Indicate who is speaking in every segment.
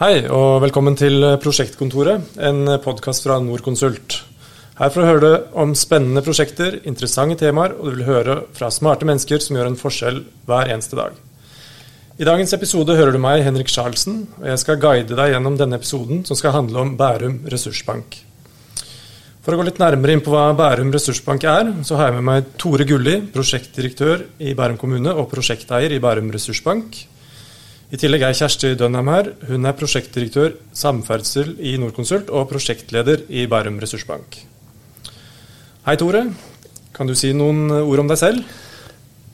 Speaker 1: Hei, og velkommen til Prosjektkontoret, en podkast fra Norconsult. Her får du høre om spennende prosjekter, interessante temaer, og du vil høre fra smarte mennesker som gjør en forskjell hver eneste dag. I dagens episode hører du meg, Henrik Charlesen, og jeg skal guide deg gjennom denne episoden, som skal handle om Bærum ressursbank. For å gå litt nærmere inn på hva Bærum ressursbank er, så har jeg med meg Tore Gulli, prosjektdirektør i Bærum kommune og prosjekteier i Bærum ressursbank. I tillegg er Kjersti Dønham her. Hun er prosjektdirektør samferdsel i Norconsult og prosjektleder i Bærum ressursbank. Hei, Tore. Kan du si noen ord om deg selv?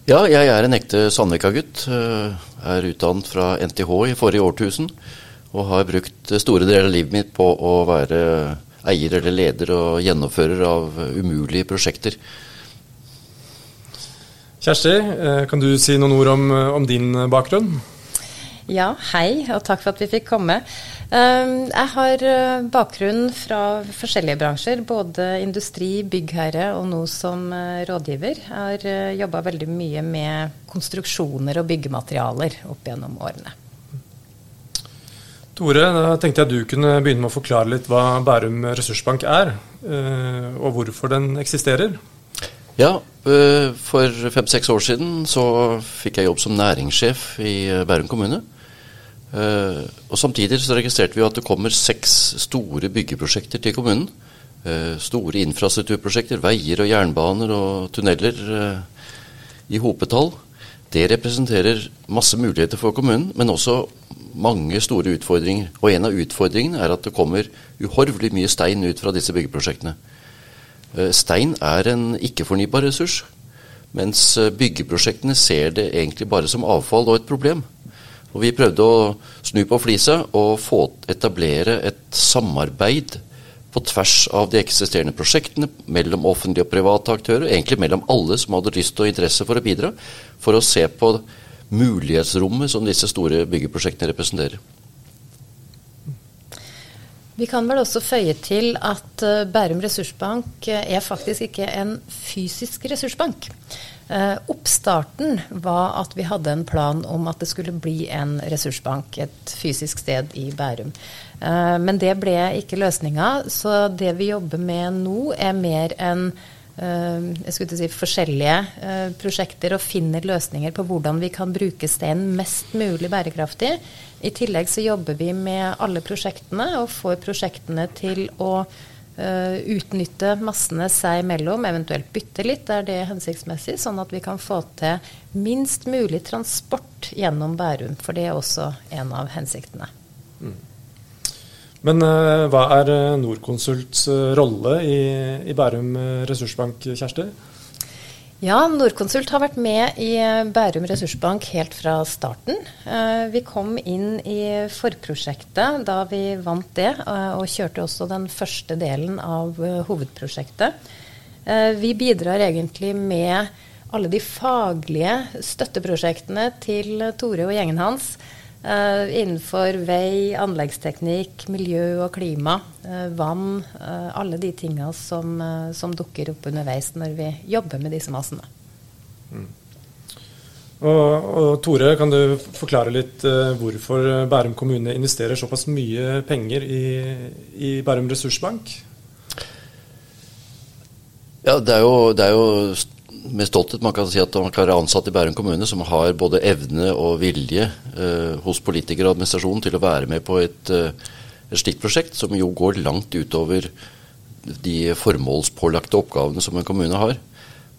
Speaker 2: Ja, jeg er en ekte Sandvika-gutt. Eh, er utdannet fra NTH i forrige årtusen. Og har brukt store deler av livet mitt på å være eier eller leder og gjennomfører av umulige prosjekter.
Speaker 1: Kjersti, eh, kan du si noen ord om, om din bakgrunn?
Speaker 3: Ja, hei, og takk for at vi fikk komme. Ehm, jeg har eh, bakgrunn fra forskjellige bransjer, både industri, byggherre og nå som eh, rådgiver. Jeg har eh, jobba veldig mye med konstruksjoner og byggematerialer opp gjennom årene.
Speaker 1: Tore, da tenkte jeg du kunne begynne med å forklare litt hva Bærum ressursbank er, og hvorfor den eksisterer.
Speaker 2: Ja, for fem-seks år siden så fikk jeg jobb som næringssjef i Bærum kommune. Uh, og Samtidig så registrerte vi at det kommer seks store byggeprosjekter til kommunen. Uh, store infrastrukturprosjekter, veier og jernbaner og tunneler uh, i hopetall. Det representerer masse muligheter for kommunen, men også mange store utfordringer. Og en av utfordringene er at det kommer uhorvelig mye stein ut fra disse byggeprosjektene. Stein er en ikke-fornybar ressurs, mens byggeprosjektene ser det egentlig bare som avfall og et problem. Og vi prøvde å snu på flisa og få etablere et samarbeid på tvers av de eksisterende prosjektene mellom offentlige og private aktører, egentlig mellom alle som hadde lyst og interesse for å bidra, for å se på mulighetsrommet som disse store byggeprosjektene representerer.
Speaker 3: Vi kan vel også føye til at eh, Bærum ressursbank eh, er faktisk ikke en fysisk ressursbank. Eh, oppstarten var at vi hadde en plan om at det skulle bli en ressursbank et fysisk sted i Bærum. Eh, men det ble ikke løsninga, så det vi jobber med nå, er mer enn eh, jeg skulle si, forskjellige eh, prosjekter og finner løsninger på hvordan vi kan bruke steinen mest mulig bærekraftig. I tillegg så jobber vi med alle prosjektene og får prosjektene til å Uh, utnytte massene seg imellom, eventuelt bytte litt der det er hensiktsmessig, sånn at vi kan få til minst mulig transport gjennom Bærum. For det er også en av hensiktene. Mm.
Speaker 1: Men uh, hva er eh, Norconsults rolle i, i Bærum ressursbank, Kjersti?
Speaker 3: Ja, Norconsult har vært med i Bærum ressursbank helt fra starten. Eh, vi kom inn i forprosjektet da vi vant det, eh, og kjørte også den første delen av eh, hovedprosjektet. Vi bidrar egentlig med alle de faglige støtteprosjektene til Tore og gjengen hans Uh, innenfor vei, anleggsteknikk, miljø og klima, uh, vann. Uh, alle de tinga som, som, dukker opp underveis når vi jobber med disse massene. Mm.
Speaker 1: Og, og, Tore, kan du forklare litt hvorfor Bærum kommune investerer såpass mye penger i, i Bærum ressursbank?
Speaker 2: Ja, det er jo, det er jo med stolthet man kan si at man kan være ansatt i Bærum kommune som har både evne og vilje eh, hos politikere og administrasjonen til å være med på et, eh, et slikt prosjekt, som jo går langt utover de formålspålagte oppgavene som en kommune har.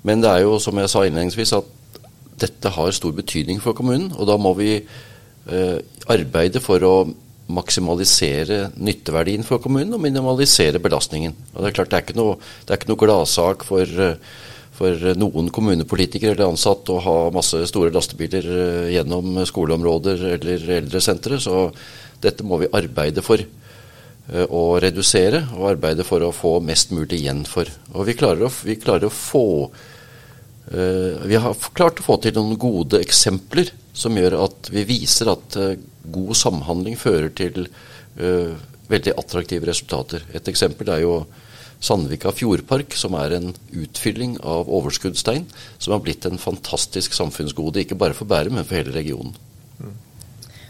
Speaker 2: Men det er jo, som jeg sa innledningsvis, at dette har stor betydning for kommunen. Og da må vi eh, arbeide for å maksimalisere nytteverdien for kommunen og minimalisere belastningen. Og Det er klart det er ikke noe, det noe gladsak for uh, for noen kommunepolitikere eller ansatte å ha masse store lastebiler eh, gjennom skoleområder eller eldresentre. Så dette må vi arbeide for eh, å redusere, og arbeide for å få mest mulig igjen for. Og vi klarer å, vi klarer å få eh, Vi har klart å få til noen gode eksempler som gjør at vi viser at god samhandling fører til veldig attraktive resultater. Et eksempel er jo Sandvika fjordpark, som er en utfylling av overskuddsstein, som har blitt en fantastisk samfunnsgode, ikke bare for Bærum, men for hele regionen.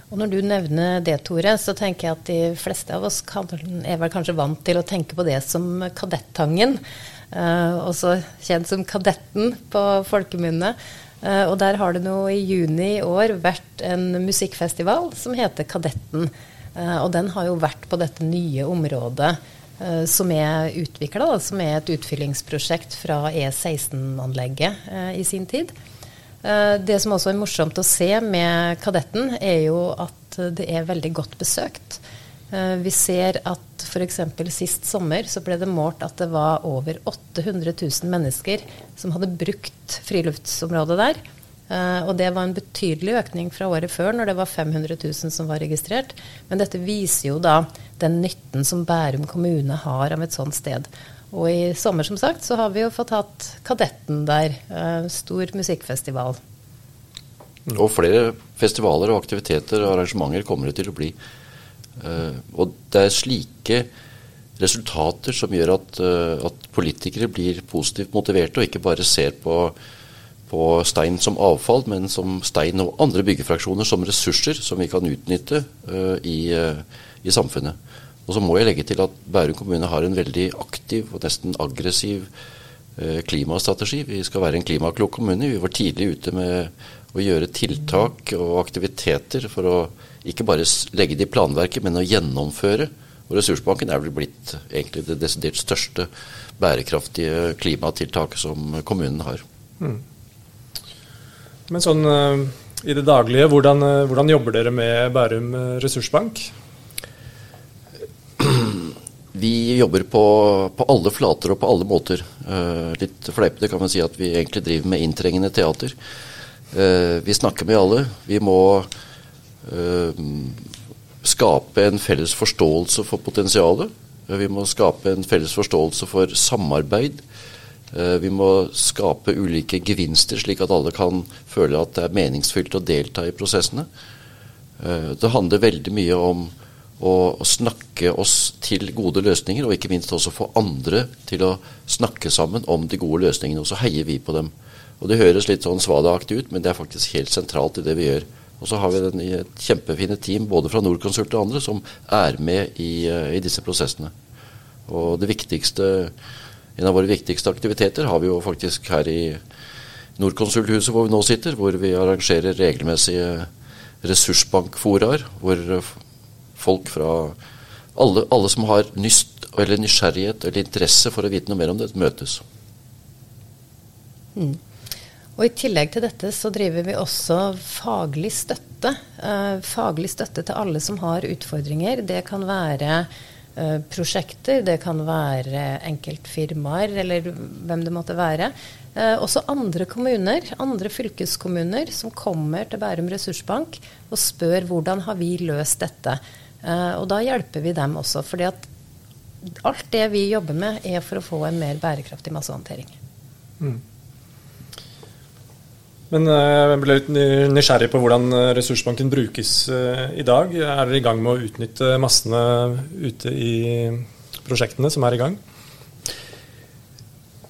Speaker 3: Og når du nevner det, Tore, så tenker jeg at de fleste av oss kan, er vel kanskje vant til å tenke på det som Kadettangen. eh, også kjent som Kadetten på folkemunne. Eh, og der har det nå i juni i år vært en musikkfestival som heter Kadetten. Eh, og den har jo vært på dette nye området som er utvikla, som er et utfyllingsprosjekt fra E16-anlegget i sin tid. Eh, det som også er morsomt å se med Kadetten, er jo at det er veldig godt besøkt. Eh, vi ser at f.eks. sist sommer så ble det målt at det var over 800 000 mennesker som hadde brukt friluftsområdet der. Eh, og det var en betydelig økning fra året før, når det var 500 000 som var registrert. Men dette viser jo da den nytten som Bærum kommune har av et sånt sted. Og i sommer, som sagt, så har vi jo fått hatt Kadetten der. Eh, stor musikkfestival.
Speaker 2: Og flere festivaler og aktiviteter og arrangementer kommer det til å bli. Eh, og det er slike resultater som gjør at, at politikere blir positivt motiverte, og ikke bare ser på, på stein som avfall, men som stein og andre byggefraksjoner som ressurser som vi kan utnytte i, i samfunnet. Og så må jeg legge til at Bærum kommune har en veldig aktiv og nesten aggressiv uh, klimastrategi. Vi skal være en klimaklok kommune. Vi var tidlig ute med å gjøre tiltak og aktiviteter for å ikke bare legge det i planverket, men å gjennomføre. Og Ressursbanken er vel blitt egentlig det desidert største bærekraftige klimatiltaket som kommunen har. Mm.
Speaker 1: Men sånn eh, i det daglige, hvordan, eh, hvordan jobber dere med Bærum ressursbank?
Speaker 2: Vi jobber på, på, alle flater og på alle måter. Uh, litt fleipete kan man si at vi egentlig driver med inntrengende teater. Uh, vi snakker med alle. Vi må uh, skape en felles forståelse for potensialet. vi må skape en felles forståelse for samarbeid. Vi må skape ulike gevinster, slik at alle kan føle at det er meningsfylt å delta i prosessene. det handler veldig mye om å snakke oss til gode løsninger, og ikke minst også få andre til å snakke sammen om de gode løsningene. Og så heier vi på dem. Og Det høres litt sånn svada-aktig ut, men det er faktisk helt sentralt i det vi gjør. Og så har vi den et kjempefine team både fra Norconsult og andre som er med i, eh, i, disse prosessene. Og det viktigste, En av våre viktigste aktiviteter har vi jo faktisk her i Norconsult-huset hvor vi nå sitter, hvor vi arrangerer regelmessige ressursbankforaer, hvor folk fra alle, alle som har nyst eller nysgjerrighet eller interesse for å vite noe mer om det, møtes.
Speaker 3: Mm. Og I tillegg til dette så driver vi også faglig støtte. Eh, faglig støtte til alle som har utfordringer. Det kan være prosjekter, det kan være enkeltfirmaer eller hvem det måtte være. Eh, også andre kommuner, andre fylkeskommuner som kommer til Bærum ressursbank og spør hvordan har vi løst dette. Eh, og da hjelper vi dem også. fordi at alt det vi jobber med, er for å få en mer bærekraftig massehåndtering. Mm.
Speaker 1: Men uh, jeg ble litt nysgjerrig på hvordan eh, ressursbanken brukes uh, i dag. Er dere i gang med å utnytte massene ute i prosjektene som er i gang?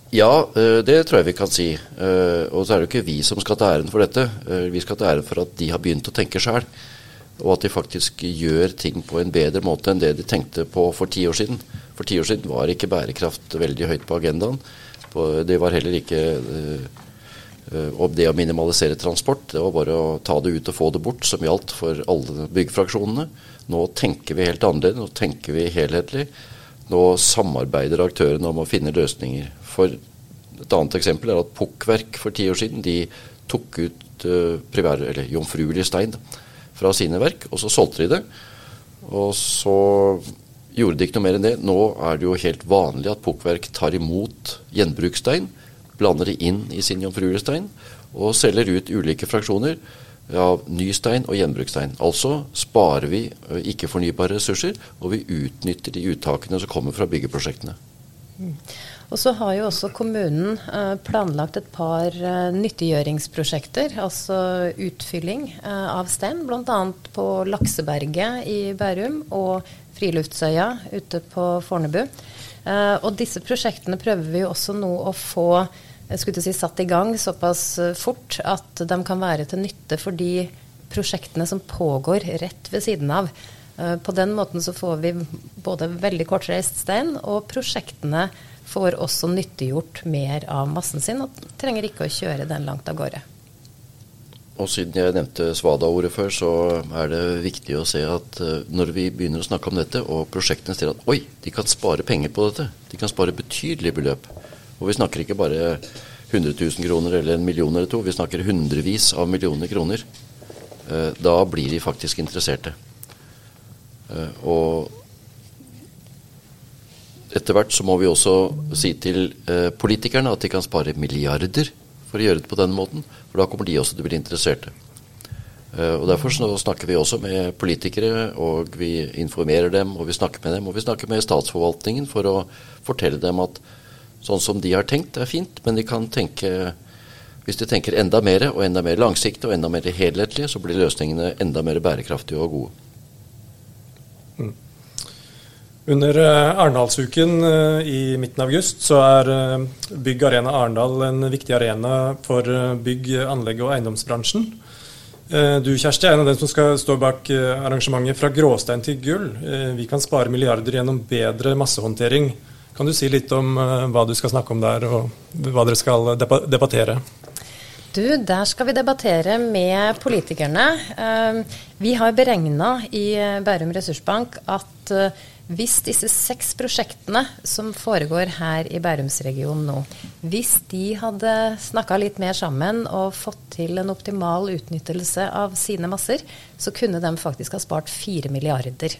Speaker 2: Ja, det tror jeg vi kan si. Og så er det jo ikke vi som skal ta æren for dette. Vi skal ta æren for at de har begynt å tenke sjøl og at de faktisk gjør ting på en bedre måte enn det de tenkte på for ti år siden. For ti år siden var ikke bærekraft veldig høyt på agendaen. Det var heller ikke uh, det å minimalisere transport. Det var bare å ta det ut og få det bort, som gjaldt for alle byggfraksjonene. Nå tenker vi helt annerledes, nå tenker vi helhetlig. Nå samarbeider aktørene om å finne løsninger. For et annet eksempel er at Pukkverk for ti år siden de tok ut uh, eller jomfruelig stein. Fra sine verk, og så solgte de det. Og så gjorde de ikke noe mer enn det. Nå er det jo helt vanlig at pukkverk tar imot gjenbruksstein, blander det inn i sin jomfruelestein og selger ut ulike fraksjoner av ny stein og gjenbruksstein. Altså sparer vi ikke-fornybare ressurser, og vi utnytter de uttakene som kommer fra byggeprosjektene.
Speaker 3: Mm. Og så har jo også kommunen planlagt et par nyttiggjøringsprosjekter, altså utfylling av stein, bl.a. på Lakseberget i Bærum og Friluftsøya ute på Fornebu. Og disse prosjektene prøver vi jo også nå å få si, satt i gang såpass fort at de kan være til nytte for de prosjektene som pågår rett ved siden av. Eh, på den måten så får vi både veldig kortreist stein, og prosjektene får også nyttiggjort mer av massen sin og trenger ikke å kjøre den langt av gårde.
Speaker 2: Og siden jeg nevnte Svada-ordet før, så er det viktig å se at uh, når vi begynner å snakke om dette, og prosjektene ser at oi, de kan spare penger på dette, de kan spare betydelige beløp. Og vi snakker ikke bare 100 000 kroner eller en million eller to, vi snakker hundrevis av millioner kroner. Uh, da blir de faktisk interesserte. Uh, og etter hvert så må vi også si til politikerne at de kan spare milliarder for å gjøre det på den måten. For da kommer de også til å bli interesserte. Og Derfor snakker vi også med politikere, og vi informerer dem, og vi snakker med dem. Og vi snakker med statsforvaltningen for å fortelle dem at sånn som de har tenkt, er fint, men de kan tenke hvis de tenker enda mer, og enda mer langsiktig og enda mer helhetlig, så blir løsningene enda mer bærekraftige og gode.
Speaker 1: Mm. Under eh, Arendalsuken eh, i midten av august så er eh, Bygg Arena Arendal en viktig arena for bygg-, anlegg- og eiendomsbransjen. Du Kjersti er en av dem som skal stå bak arrangementet Fra gråstein til gull. Vi kan spare milliarder gjennom bedre massehåndtering. Kan du si litt om hva du skal snakke om der, og hva dere skal debattere?
Speaker 3: Du, der skal vi debattere med politikerne. Vi har beregna i Bærum ressursbank at hvis disse seks prosjektene som foregår her i Bærumsregionen nå, hvis de hadde snakka litt mer sammen og fått til en optimal utnyttelse av sine masser, så kunne de faktisk ha spart fire milliarder.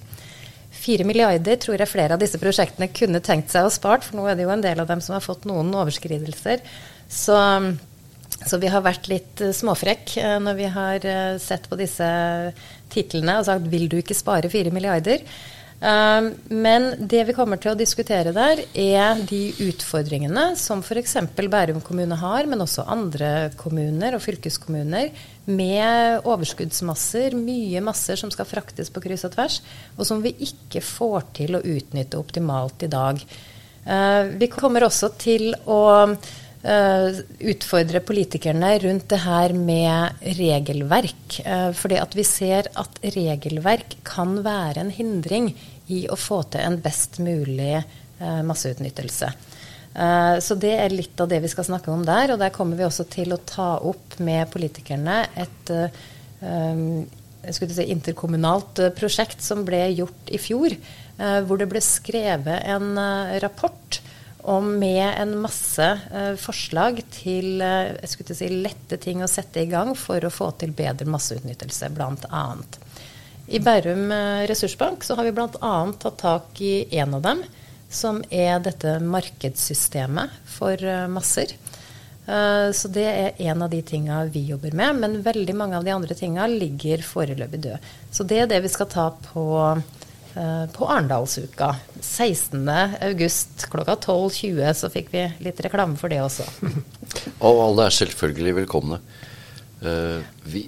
Speaker 3: Fire milliarder tror jeg flere av disse prosjektene kunne tenkt seg å spart, for nå er det jo en del av dem som har fått noen overskridelser. Så, så vi har vært litt småfrekk eh, når vi har eh, sett på disse titlene og sagt vil du ikke spare fire milliarder? Um, men det vi kommer til å diskutere der, er de utfordringene som f.eks. Bærum kommune har, men også andre kommuner og fylkeskommuner, med overskuddsmasser, mye masser som skal fraktes på kryss og tvers, og som vi ikke får til å utnytte optimalt i dag. Uh, vi kommer også til å utfordre politikerne rundt det her med regelverk. Uh, fordi at vi ser at regelverk kan være en hindring i å få til en best mulig uh, masseutnyttelse. Så det er litt av det vi skal snakke om der. Og der kommer vi også til å ta opp med politikerne et si, interkommunalt prosjekt som ble gjort i fjor. Hvor det ble skrevet en rapport og med en masse uh, forslag til uh, jeg skulle si, lette ting å sette i gang for å få til bedre masseutnyttelse, bl.a. I Bærum uh, ressursbank så har vi bl.a. tatt tak i en av dem, som er dette markedssystemet for masser. Så det er en av de tinga vi jobber med. Men veldig mange av de andre tinga ligger foreløpig døde. Så det er det vi skal ta på Eh, på Arendalsuka. 16.8 klokka 12.20 så fikk vi litt reklame for det også.
Speaker 2: Og alle er selvfølgelig velkomne. Uh, vi,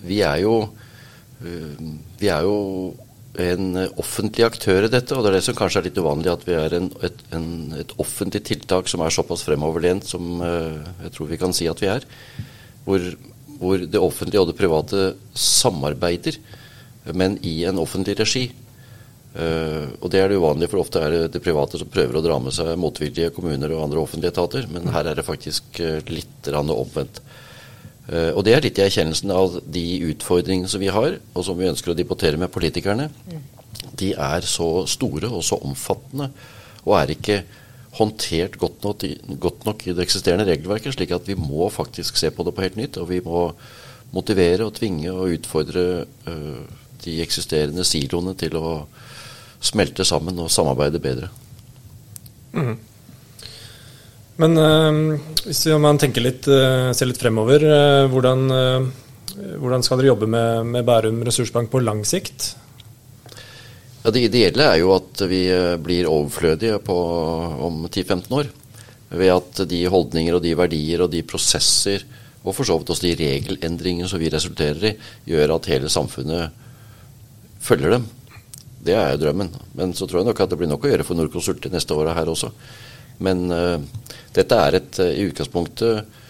Speaker 2: vi, er jo uh, Vi er jo en offentlig aktør i dette, og det er det som kanskje er litt uvanlig at vi er en, et, en, et, offentlig tiltak som er såpass fremoverlent som jeg tror vi kan si at vi er. Hvor, hvor det offentlige og det private samarbeider, men i en offentlig regi. Uh, og det er det uvanlige, for ofte er det det private som prøver å dra med seg motvillige kommuner og andre offentlige etater, men her er det faktisk uh, litt omvendt. Uh, og det er litt i erkjennelsen av de utfordringene som vi har, og som vi ønsker å debattere med politikerne. De er så store og så omfattende, og er ikke håndtert godt nok, godt nok i det eksisterende regelverket, slik at vi må faktisk se på det på helt nytt. Og vi må motivere og tvinge og utfordre de eksisterende siloene til å smelte sammen og samarbeide bedre. Mm.
Speaker 1: Men øh, hvis man tenker litt, øh, ser litt fremover, øh, hvordan, hvordan, skal dere jobbe med, med, Bærum ressursbank på lang sikt?
Speaker 2: Ja, Det ideelle er jo at vi blir overflødige på, om 10-15 år. Ved at de holdninger og de verdier og de prosesser, og for så vidt også de regelendringene som vi resulterer i, gjør at hele samfunnet følger dem. Det er jo drømmen. Men så tror jeg nok at det blir nok å gjøre for Norconsult de neste åra her også. Men uh, dette er et, uh, i utgangspunktet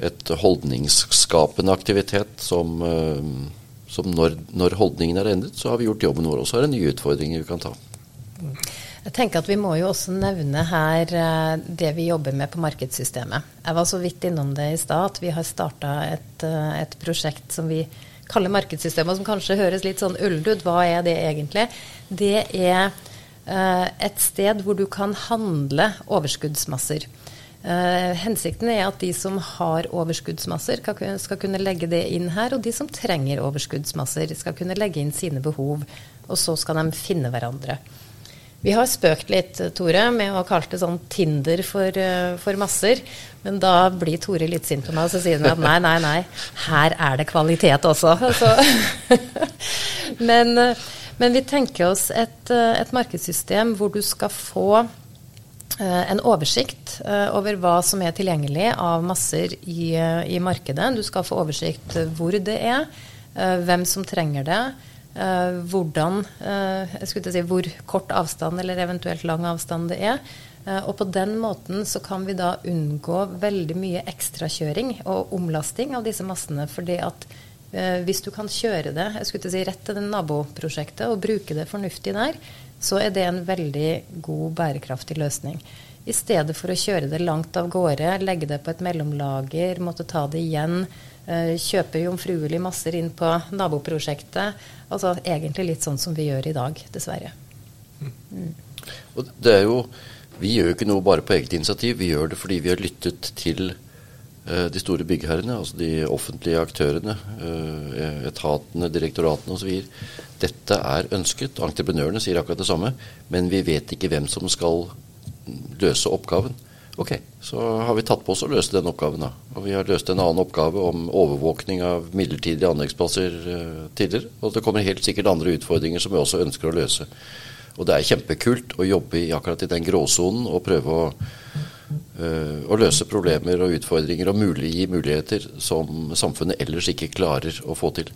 Speaker 2: et holdningsskapende aktivitet som, uh, som når, når holdningen er endret, så har vi gjort jobben vår. Og så er det nye utfordringer vi kan ta.
Speaker 3: Jeg tenker at Vi må jo også nevne her eh, det vi jobber med på markedssystemet. Jeg var så vidt innom det i stad at vi har starta et, eh, et, prosjekt som vi kaller markedssystemet, som kanskje høres litt sånn ullent ut. Hva er det egentlig? Det er uh, et sted hvor du kan handle overskuddsmasser. Uh, hensikten er at de som har overskuddsmasser, skal kunne legge det inn her. Og de som trenger overskuddsmasser, skal kunne legge inn sine behov. Og så skal de finne hverandre. Vi har spøkt litt, Tore, med å kalle det sånn Tinder for, uh, for, masser. Men da blir Tore litt sint på meg, og så sier han at nei, nei, nei, her er det kvalitet også. men, uh, men, vi tenker oss et, uh, et, markedssystem hvor du skal få en oversikt over hva som er tilgjengelig av masser i, i markedet. Du skal få oversikt hvor det er, hvem som trenger det hvordan, uh, jeg skulle si hvor kort avstand eller eventuelt lang avstand det er. Uh, og på den måten så kan vi da unngå veldig mye ekstrakjøring og omlasting av disse massene. fordi at hvis du kan kjøre det jeg skulle si rett til det naboprosjektet og bruke det fornuftig der, så er det en veldig god, bærekraftig løsning. I stedet for å kjøre det langt av gårde, legge det på et mellomlager, måtte ta det igjen, kjøpe jomfruelig masser inn på naboprosjektet Altså egentlig litt sånn som vi gjør i dag, dessverre.
Speaker 2: Mm. Og det er jo, Vi gjør jo ikke noe bare på eget initiativ, vi gjør det fordi vi har lyttet til uh, de store byggherrene, altså de offentlige aktørene, uh, etatene, direktoratene osv. Dette er ønsket. Entreprenørene sier akkurat det samme, men vi vet ikke hvem som skal løse oppgaven. Ok, så har vi tatt på oss å løse den oppgaven. da. Og vi har løst en annen oppgave om overvåkning av midlertidige anleggsplasser uh, tidligere. Og det kommer helt sikkert andre utfordringer som vi også ønsker å løse. Og det er kjempekult å jobbe i akkurat i den gråsonen og prøve å, uh, å løse problemer og utfordringer og mulig, gi muligheter som samfunnet ellers ikke klarer å få til.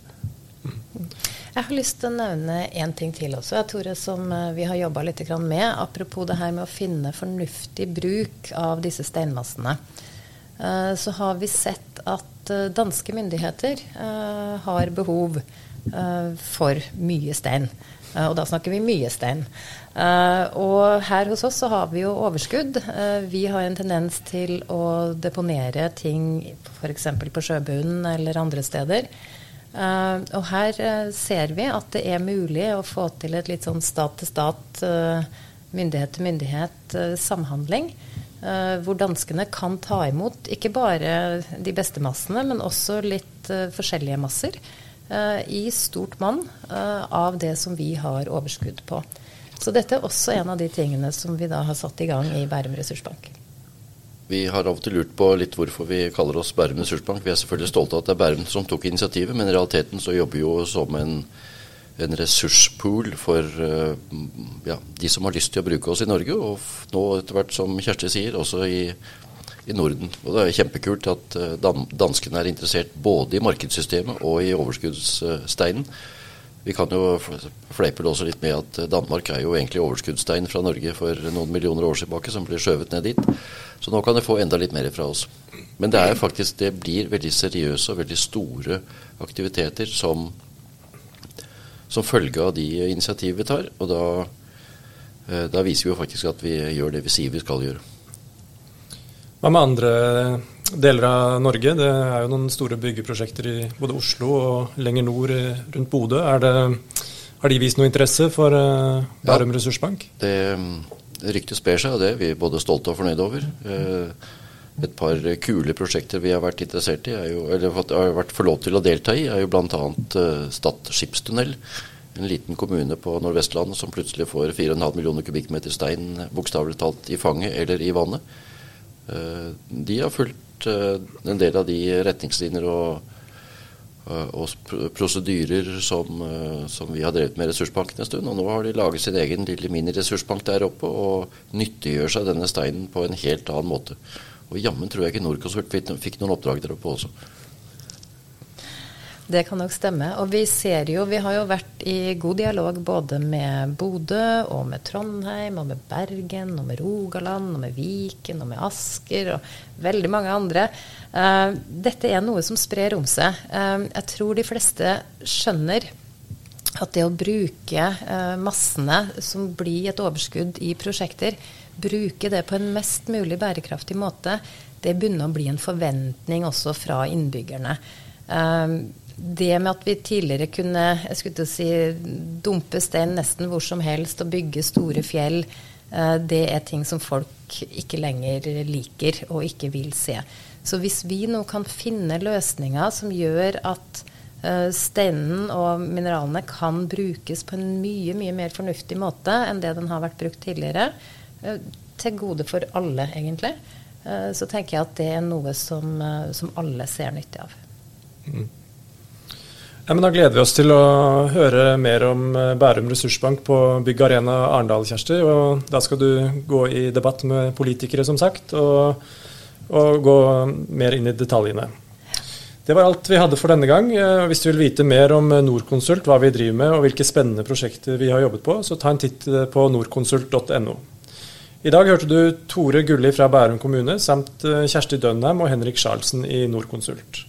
Speaker 3: Jeg har lyst til å nevne én ting til også, Tore, som eh, vi har jobba litt med. Apropos det her med å finne fornuftig bruk av disse steinmassene. Eh, så har vi sett at eh, danske myndigheter har behov for mye stein. Og da snakker vi mye stein. Og her hos oss så har vi jo overskudd. Vi har en tendens til å deponere ting f.eks. på sjøbunnen eller andre steder. Uh, og her uh, ser vi at det er mulig å få til et litt sånn stat-til-stat, uh, myndighet-til-myndighet-samhandling. hvor danskene kan ta imot ikke bare de beste massene, men også litt forskjellige masser i stort monn av det som vi har overskudd på. Så dette er også en av de tingene som vi da har satt i gang i Bærum ressursbank.
Speaker 2: Vi har av og til lurt på litt hvorfor vi kaller oss Bærum ressursbank. Vi er selvfølgelig stolte av at det er Bærum som tok initiativet, men i realiteten så jobber vi jo som en, en ressurspool for uh, ja, de som har lyst til å bruke oss i Norge, og nå etter hvert, som Kjersti sier, også i, i Norden. Og det er kjempekult at uh, dan danskene er interessert både i markedssystemet og i overskuddssteinen. Vi kan jo fleipe også litt med at Danmark er jo egentlig overskuddsstein fra Norge for noen millioner år tilbake, som blir skjøvet ned dit. Så nå kan de få enda litt mer fra oss. Men det er faktisk, det blir veldig seriøse og veldig store aktiviteter som, som følge av de initiativ vi tar. Og da, eh, da viser vi jo faktisk at vi gjør det vi sier vi skal gjøre.
Speaker 1: Hva med andre deler av Norge? Det er jo noen store byggeprosjekter i både Oslo og lenger nord rundt Bodø. har de vist noe interesse for eh, Bærum ja, ressursbank?
Speaker 2: Det Ryktet sprer seg, og det er vi både stolte og fornøyde over. Eh, et par kule prosjekter vi har vært interessert i, jo, eller har vært for lov til å delta i, er jo bl.a. Stad skipstunnel. En liten kommune på Nordvestlandet som plutselig får 4,5 millioner kubikkmeter stein bokstavelig talt i fanget eller i vannet. Eh, de har fulgt eh, en del av de retningslinjer og Eh, og prosedyrer som, eh, som, vi har drevet med Ressursbanken en stund. Og nå har de laget sin egen lille miniressursbank der oppe og nyttiggjør seg denne steinen på en helt annen måte. Og jammen tror jeg ikke Norconsult fikk noen oppdrag der oppe også.
Speaker 3: Det kan nok stemme. Og vi ser jo, vi har jo vært i god dialog både med Bodø og med Trondheim og med Bergen og med Rogaland og med Viken og med Asker og veldig mange andre. Uh, dette er noe som sprer om seg. Uh, jeg tror de fleste skjønner at det å bruke uh, massene som blir et overskudd i prosjekter, bruke det på en mest mulig bærekraftig måte, det begynner å bli en forventning også fra innbyggerne. Um, det med at vi tidligere kunne jeg skulle si, dumpe stein nesten hvor som helst og bygge store fjell, uh, det er ting som folk ikke lenger liker og ikke vil se. Så hvis vi nå kan finne løsninger som gjør at uh, steinen og mineralene kan brukes på en mye, mye mer fornuftig måte enn det den har vært brukt tidligere, uh, til gode for alle, egentlig, Eh, så tenker jeg at det er noe som, eh, som alle ser nytte av. Mm.
Speaker 1: Ja, men da gleder vi oss til å høre mer om eh, Bærum ressursbank på Bygg Arena Arendal, Kjersti. Og da skal du gå i debatt med politikere, som sagt, og, og gå mer inn i detaljene. Det var alt vi hadde for denne gang. Hvis du vil vite mer om Norconsult, hva vi driver med og hvilke spennende prosjekter vi har jobbet på, så ta en titt på norconsult.no. I dag hørte du Tore Gulli fra Bærum kommune samt eh, Kjersti Dønheim og Henrik Charlsen i Norconsult.